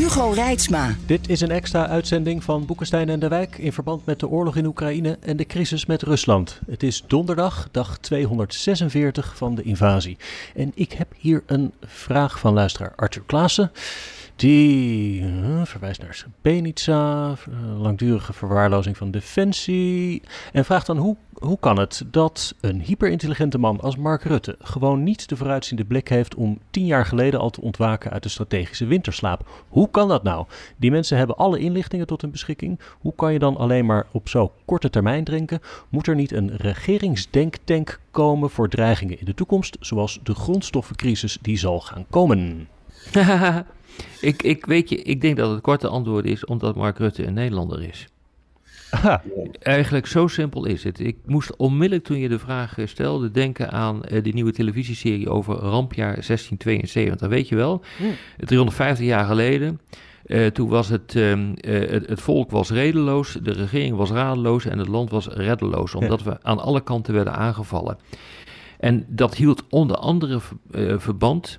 Hugo Reitsma. Dit is een extra uitzending van Boekenstein en de Wijk in verband met de oorlog in Oekraïne en de crisis met Rusland. Het is donderdag, dag 246 van de invasie. En ik heb hier een vraag van luisteraar Arthur Klaassen. Die uh, verwijst naar Srebrenica, uh, langdurige verwaarlozing van defensie. En vraagt dan hoe, hoe kan het dat een hyperintelligente man als Mark Rutte gewoon niet de vooruitziende blik heeft om tien jaar geleden al te ontwaken uit de strategische winterslaap? Hoe kan dat nou? Die mensen hebben alle inlichtingen tot hun beschikking. Hoe kan je dan alleen maar op zo korte termijn drinken? Moet er niet een regeringsdenktank komen voor dreigingen in de toekomst, zoals de grondstoffencrisis die zal gaan komen? ik, ik, weet je, ik denk dat het korte antwoord is omdat Mark Rutte een Nederlander is. Eigenlijk zo simpel is het. Ik moest onmiddellijk toen je de vraag stelde denken aan uh, die nieuwe televisieserie over rampjaar 1672. Weet je wel, Hmm. 350 jaar geleden. Uh, toen was het, um, uh, het, het, volk was redeloos, de regering was radeloos en het land was reddeloos, omdat ja. we aan alle kanten werden aangevallen. En dat hield onder andere uh, verband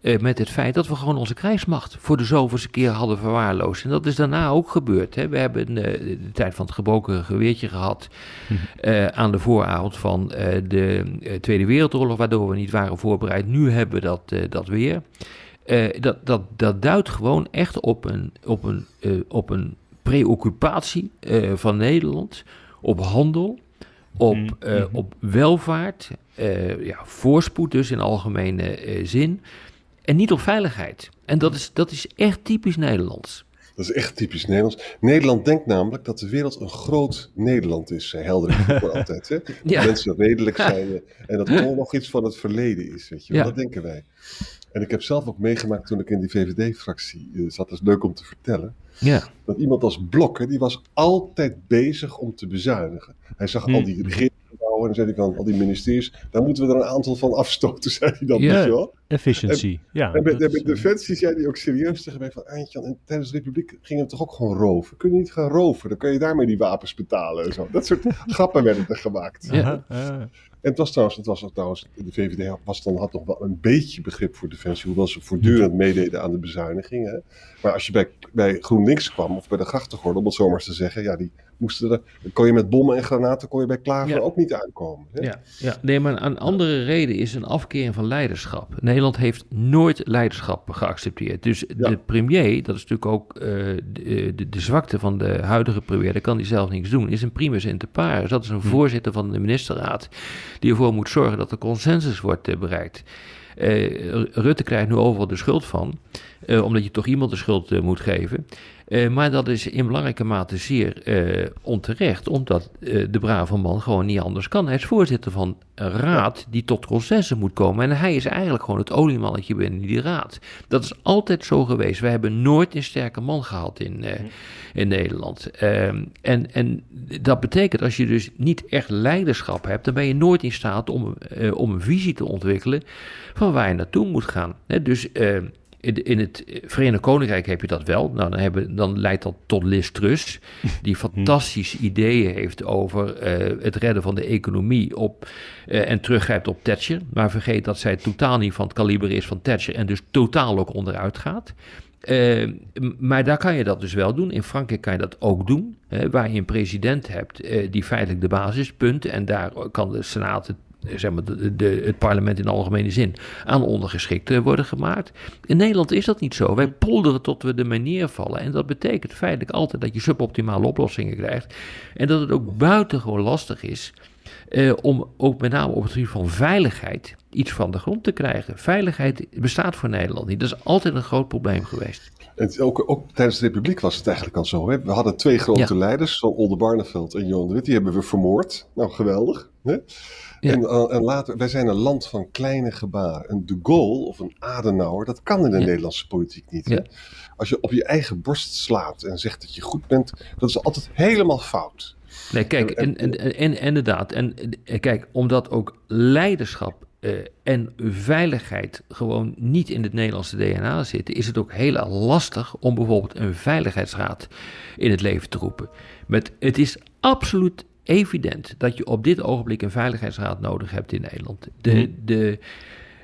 uh, met het feit dat we gewoon onze krijgsmacht voor de zoveelste keer hadden verwaarloosd. En dat is daarna ook gebeurd. Hè. We hebben uh, de tijd van het gebroken geweertje gehad uh, aan de vooravond van de Tweede Wereldoorlog, waardoor we niet waren voorbereid. Nu hebben we dat, dat weer. dat, dat, dat duidt gewoon echt op een, op een, op een preoccupatie van Nederland, op handel, op, mm -hmm. op welvaart, ja, voorspoed dus in algemene zin. En niet op veiligheid. En dat is, dat is echt typisch Nederlands. Dat is echt typisch Nederlands. Nederland denkt namelijk dat de wereld een groot Nederland is. Helder voor altijd. Hè? Dat ja. mensen redelijk zijn en dat oorlog iets van het verleden is. Weet je? Ja. Dat denken wij. En ik heb zelf ook meegemaakt toen ik in die VVD-fractie uh, zat. Dat is leuk om te vertellen. Ja. Dat iemand als Blokker, die was altijd bezig om te bezuinigen. Hij zag Hmm. al die regeringsgebouwen en dan zei hij van al die ministeries. Daar moeten we er een aantal van afstoten, zei hij dan. Ja, weet je wel? Efficiency. En, ja, en dat met is, Defensie zei hij ook serieus tegen mij van Eindjan, en tijdens de Republiek gingen we toch ook gewoon roven. Kun je niet gaan roven? Dan kun je daarmee die wapens betalen en zo. Dat soort grappen werden er gemaakt. Ja. En het was trouwens, het was ook trouwens, de VVD was dan, had nog wel een beetje begrip voor defensie, hoewel ze voortdurend meededen aan de bezuinigingen. Hè. Maar als je bij, bij GroenLinks kwam, of bij de grachtengordel, om het zo maar eens te zeggen, ja, die moesten er, dan kon je met bommen en granaten, kon je bij Klaver Ja. ook niet aankomen. Hè. Ja, ja, nee, maar een andere reden is een afkering van leiderschap. Nederland heeft nooit leiderschap geaccepteerd. Dus Ja. de premier, dat is natuurlijk ook eh, de, de, de zwakte van de huidige premier, daar kan hij zelf niks doen, is een primus inter pares. Dat is een voorzitter van de ministerraad die ervoor moet zorgen dat er consensus wordt eh, bereikt. Eh, Rutte krijgt nu overal de schuld van, eh, omdat je toch iemand de schuld eh, moet geven. Eh, maar dat is in belangrijke mate zeer eh, onterecht, omdat eh, de brave man gewoon niet anders kan. Hij is voorzitter van een raad die tot consensus moet komen. En hij is eigenlijk gewoon het oliemannetje binnen die raad. Dat is altijd zo geweest. Wij hebben nooit een sterke man gehad in, in Nederland. Ehm, en, en dat betekent als je dus niet echt leiderschap hebt, dan ben je nooit in staat om, om een visie te ontwikkelen van waar je naartoe moet gaan. Dus. In, in het Verenigd Koninkrijk heb je dat wel. Nou, dan, hebben, dan leidt dat tot Liz Truss, die fantastische ideeën heeft over eh, het redden van de economie op, eh, en teruggrijpt op Thatcher. Maar vergeet dat zij totaal niet van het kaliber is van Thatcher en dus totaal ook onderuit gaat. Eh, maar daar kan je dat dus wel doen. In Frankrijk kan je dat ook doen, hè, waar je een president hebt die feitelijk de basis is, punt. En daar kan de Senaat het zeg maar, de, het parlement in algemene zin aan ondergeschikt eh, worden gemaakt. In Nederland is dat niet zo. Wij polderen tot we de manier vallen. En dat betekent feitelijk altijd dat je suboptimale oplossingen krijgt. En dat het ook buitengewoon lastig is eh, om ook met name op het gebied van veiligheid iets van de grond te krijgen. Veiligheid bestaat voor Nederland niet. Dat is altijd een groot probleem geweest. En ook, ook, tijdens de Republiek was het eigenlijk al zo. Hè? We hadden twee grote leiders, zo Oldenbarneveld en Johan de Witt. Die hebben we vermoord. Nou, geweldig. Hè? En, uh, en, later, wij zijn een land van kleine gebaren. Een de Gaulle of een Adenauer, dat kan in de Nederlandse politiek niet. Hè? Als je op je eigen borst slaat en zegt dat je goed bent, dat is altijd helemaal fout. Nee, kijk, en, en, en, inderdaad. En kijk, omdat ook leiderschap uh, en veiligheid gewoon niet in het Nederlandse DNA zitten, is het ook heel lastig om bijvoorbeeld een veiligheidsraad in het leven te roepen. Met, het is absoluut evident dat je op dit ogenblik een veiligheidsraad nodig hebt in Nederland. De, mhm. de,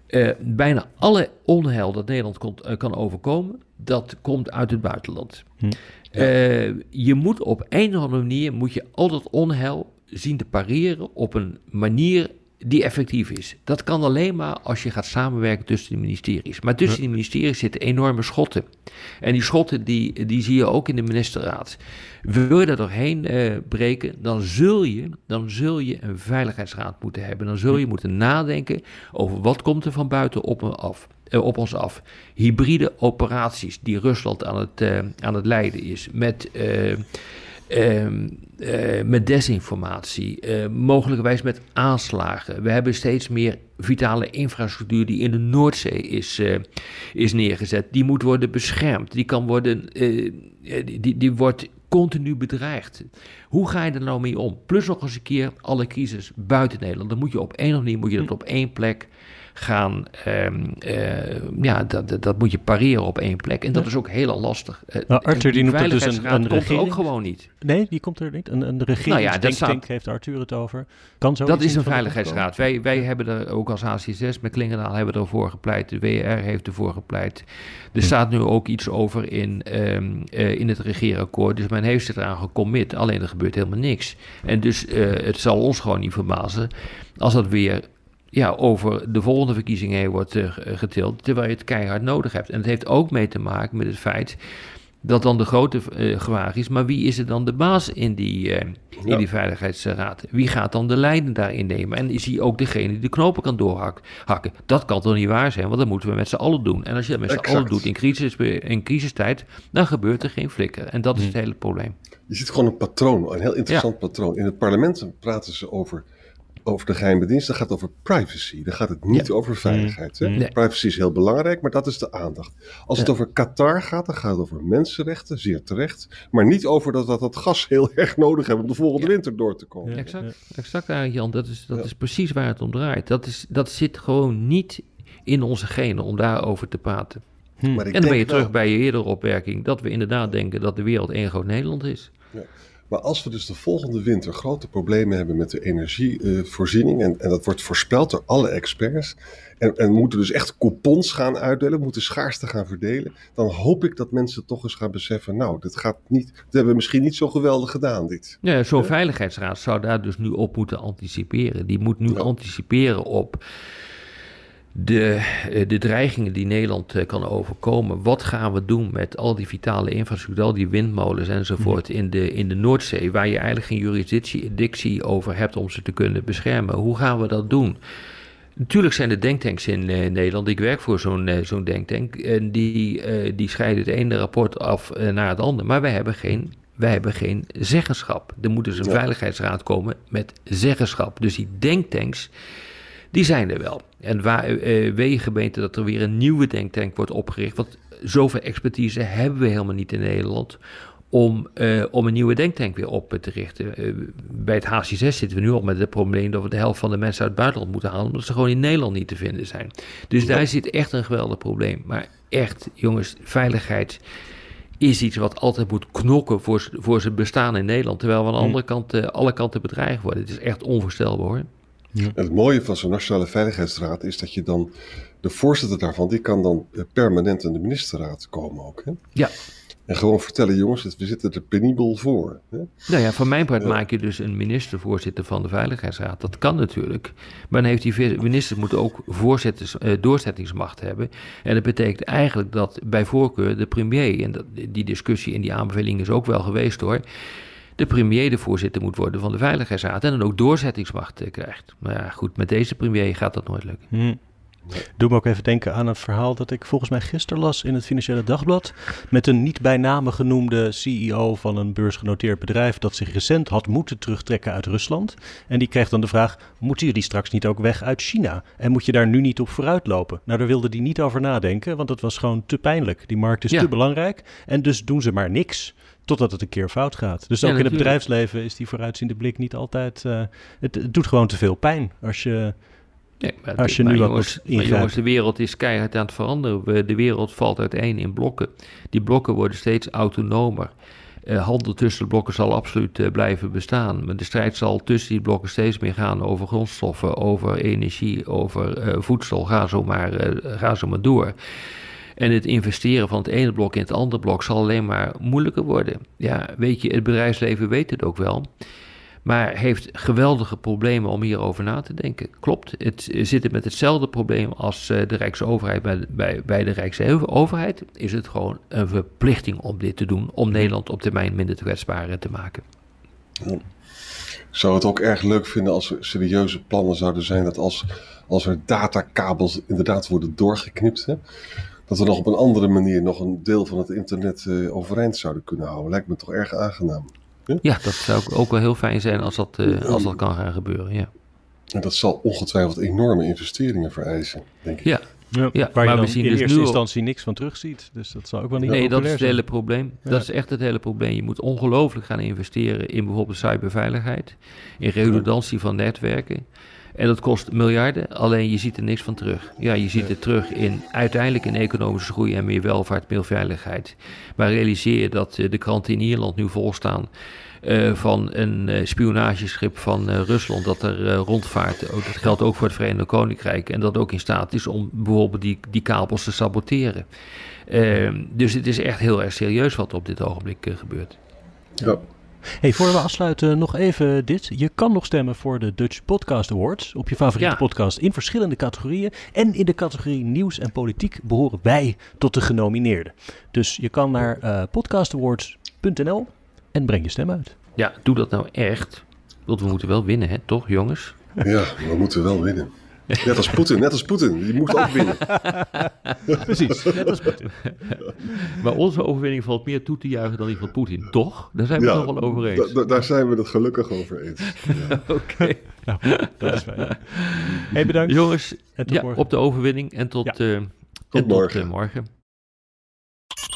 uh, bijna alle onheil dat Nederland kon, uh, kan overkomen, dat komt uit het buitenland. Hm. Uh, je moet op een of andere manier moet je al dat onheil zien te pareren op een manier die effectief is. Dat kan alleen maar als je gaat samenwerken tussen de ministeries. Maar tussen die ministeries zitten enorme schotten. En die schotten die, die zie je ook in de ministerraad. Wil je daar doorheen uh, breken, dan zul, je, dan zul je een veiligheidsraad moeten hebben. Dan zul je moeten nadenken over wat komt er van buiten op, af, uh, op ons af. Hybride operaties die Rusland aan het, uh, aan het leiden is. Met eh, met desinformatie, uh, mogelijkerwijs met aanslagen. We hebben steeds meer vitale infrastructuur die in de Noordzee is, uh, is neergezet. Die moet worden beschermd. Die kan worden, die, die wordt continu bedreigd. Hoe ga je er nou mee om? Plus nog eens een keer alle crisis buiten Nederland. Dan moet je op een of andere manier moet je dat op één plek gaan, um, ja, dat, dat moet je pareren op één plek. En dat is ook heel lastig. Uh, nou, Arthur die noemt het dus een, een regering. ook gewoon niet. Nee, die komt er niet. Een, een regering nou ja, dat staat, heeft Arthur het over. Kan zo dat is een veiligheidsraad. Wij, wij hebben er ook als HC6 met Klingendaal hebben ervoor gepleit. De WR heeft ervoor gepleit. Er hm. staat nu ook iets over in, um, uh, in het regeerakkoord. Dus men heeft zich eraan gecommit. Alleen er gebeurt helemaal niks. En dus uh, het zal ons gewoon niet verbazen als dat weer ja, over de volgende verkiezingen heen wordt uh, getild, terwijl je het keihard nodig hebt. En het heeft ook mee te maken met het feit dat dan de grote uh, is, maar wie is er dan de baas in die, uh, in die Veiligheidsraad? Wie gaat dan de leiding daarin nemen? En is hij ook degene die de knopen kan doorhakken? Dat kan toch niet waar zijn, want dat moeten we met z'n allen doen. En als je dat met z'n allen doet in, crisis, in crisistijd, dan gebeurt er geen flikker. En dat is het hm. hele probleem. Je ziet gewoon een patroon, een heel interessant patroon. In het parlement praten ze over over de geheime dienst, dan gaat het over privacy. Dan gaat het niet over veiligheid. Hè? Privacy is heel belangrijk, maar dat is de aandacht. Als het over Qatar gaat, dan gaat het over mensenrechten, zeer terecht. Maar niet over dat we dat gas heel erg nodig hebben om de volgende winter door te komen. Exact, exact eigenlijk Jan. Dat is, dat is precies waar het om draait. Dat, is, dat zit gewoon niet in onze genen om daarover te praten. Hm. en dan ben je terug bij je eerdere opmerking dat we inderdaad denken dat de wereld één groot Nederland is. Maar als we dus de volgende winter grote problemen hebben met de energievoorziening, en, en dat wordt voorspeld door alle experts, en, en moeten dus echt coupons gaan uitdelen, moeten schaarste gaan verdelen, dan hoop ik dat mensen toch eens gaan beseffen, nou, dit gaat niet, dat hebben we misschien niet zo geweldig gedaan, dit. Ja, zo'n veiligheidsraad zou daar dus nu op moeten anticiperen. Die moet nu anticiperen op de, eh, de dreigingen die Nederland eh, kan overkomen. Wat gaan we doen met al die vitale infrastructuur, al die windmolens enzovoort mhm. in, de, in de Noordzee, waar je eigenlijk geen juridictie over hebt om ze te kunnen beschermen? Hoe gaan we dat doen? Natuurlijk zijn er denktanks in uh, Nederland. Ik werk voor zo'n uh, zo'n denktank. En die, uh, die scheiden het ene rapport af naar het andere. Maar wij hebben geen, wij hebben geen zeggenschap. Er moet dus een veiligheidsraad komen met zeggenschap. Dus die denktanks die zijn er wel. En waar uh, we gemeente dat er weer een nieuwe denktank wordt opgericht. Want zoveel expertise hebben we helemaal niet in Nederland. Om, uh, om een nieuwe denktank weer op te richten. Uh, bij het HC6 zitten we nu al met het probleem dat we de helft van de mensen uit het buitenland moeten halen. Omdat ze gewoon in Nederland niet te vinden zijn. Dus daar zit echt een geweldig probleem. Maar echt, jongens, veiligheid is iets wat altijd moet knokken voor, voor zijn bestaan in Nederland. Terwijl we aan de andere kant alle kanten bedreigd worden. Het is echt onvoorstelbaar hoor. Ja. het mooie van zo'n Nationale Veiligheidsraad is dat je dan, de voorzitter daarvan, die kan dan eh, permanent in de ministerraad komen ook. Hè? Ja. En gewoon vertellen, jongens, we zitten er penibel voor. Hè? Nou ja, van mijn part maak je dus een ministervoorzitter van de Veiligheidsraad. Dat kan natuurlijk. Maar dan heeft die minister moet ook voorzitters, uh, doorzettingsmacht hebben. En dat betekent eigenlijk dat bij voorkeur de premier, en dat, die discussie en die aanbeveling is ook wel geweest hoor de premier de voorzitter moet worden van de Veiligheidsraad en dan ook doorzettingsmacht krijgt. Maar ja, goed, met deze premier gaat dat nooit lukken. Hmm. Doe me ook even denken aan een verhaal dat ik volgens mij gisteren las in het Financiële Dagblad. Met een niet bij name genoemde CEO van een beursgenoteerd bedrijf dat zich recent had moeten terugtrekken uit Rusland. En die kreeg dan de vraag: moeten jullie straks niet ook weg uit China? En moet je daar nu niet op vooruitlopen? Nou, daar wilde hij niet over nadenken, want het was gewoon te pijnlijk. Die markt is te belangrijk en dus doen ze maar niks totdat het een keer fout gaat. Dus ook in het bedrijfsleven is die vooruitziende blik niet altijd. Uh, het, het, doet gewoon te veel pijn als je Nee, maar, Als je nu jongens, maar jongens, de wereld is keihard aan het veranderen. De wereld valt uiteen in blokken. Die blokken worden steeds autonomer. Uh, handel tussen de blokken zal absoluut uh, blijven bestaan. Maar de strijd zal tussen die blokken steeds meer gaan over grondstoffen, over energie, over uh, voedsel. Ga zo, maar, ga zo maar door. En het investeren van het ene blok in het andere blok zal alleen maar moeilijker worden. Ja, weet je, het bedrijfsleven weet het ook wel maar heeft geweldige problemen om hierover na te denken. Klopt, het zit met hetzelfde probleem als eh, de Rijksoverheid. Bij, bij, bij de Rijksoverheid is het gewoon een verplichting om dit te doen, om Nederland op termijn minder kwetsbaar te maken. Ik zou het ook erg leuk vinden als er serieuze plannen zouden zijn dat als, als er datakabels inderdaad worden doorgeknipt, hè, dat we nog op een andere manier nog een deel van het internet uh, overeind zouden kunnen houden. Lijkt me toch erg aangenaam. Ja, dat zou ook wel heel fijn zijn als dat, uh, als dat kan gaan gebeuren. Ja. En dat zal ongetwijfeld enorme investeringen vereisen, denk ik. Ja, ja, ja, waar maar we zien in dus eerste instantie niks van terugziet. Dus dat zal ook wel niet Nee, dat is het hele probleem. Dat is echt het hele probleem. Je moet ongelooflijk gaan investeren in bijvoorbeeld cyberveiligheid, in redundantie van netwerken. En dat kost miljarden, alleen je ziet er niks van terug. Ja, je ziet het terug in uiteindelijk in economische groei en meer welvaart, meer veiligheid. Maar realiseer je dat eh, de kranten in Ierland nu volstaan uh, van een uh, spionageschip van uh, Rusland dat er rondvaart. Dat geldt ook voor het Verenigd Koninkrijk. En dat ook in staat is om bijvoorbeeld die, die kabels te saboteren. Ehm, dus het is echt heel erg serieus wat op dit ogenblik gebeurt. Ja. Hey, voor we afsluiten nog even dit. Je kan nog stemmen voor de Dutch Podcast Awards op je favoriete podcast in verschillende categorieën. En in de categorie nieuws en politiek behoren wij tot de genomineerden. Dus je kan naar uh, podcastawards.nl en breng je stem uit. Ja, doe dat nou echt. Want we moeten wel winnen, hè? toch jongens? Ja, we moeten wel winnen. Net als Poetin, net als Poetin. Die moet ook winnen. Precies, net als Poetin. Maar onze overwinning valt meer toe te juichen dan die van Poetin, toch? Daar zijn we het toch wel over eens. daar zijn we het gelukkig over eens. Ja. Oké. Nou, dat is fijn. Hey, bedankt. Jongens, ja, op de overwinning en tot, ja. uh, tot, morgen. Tot, uh, morgen.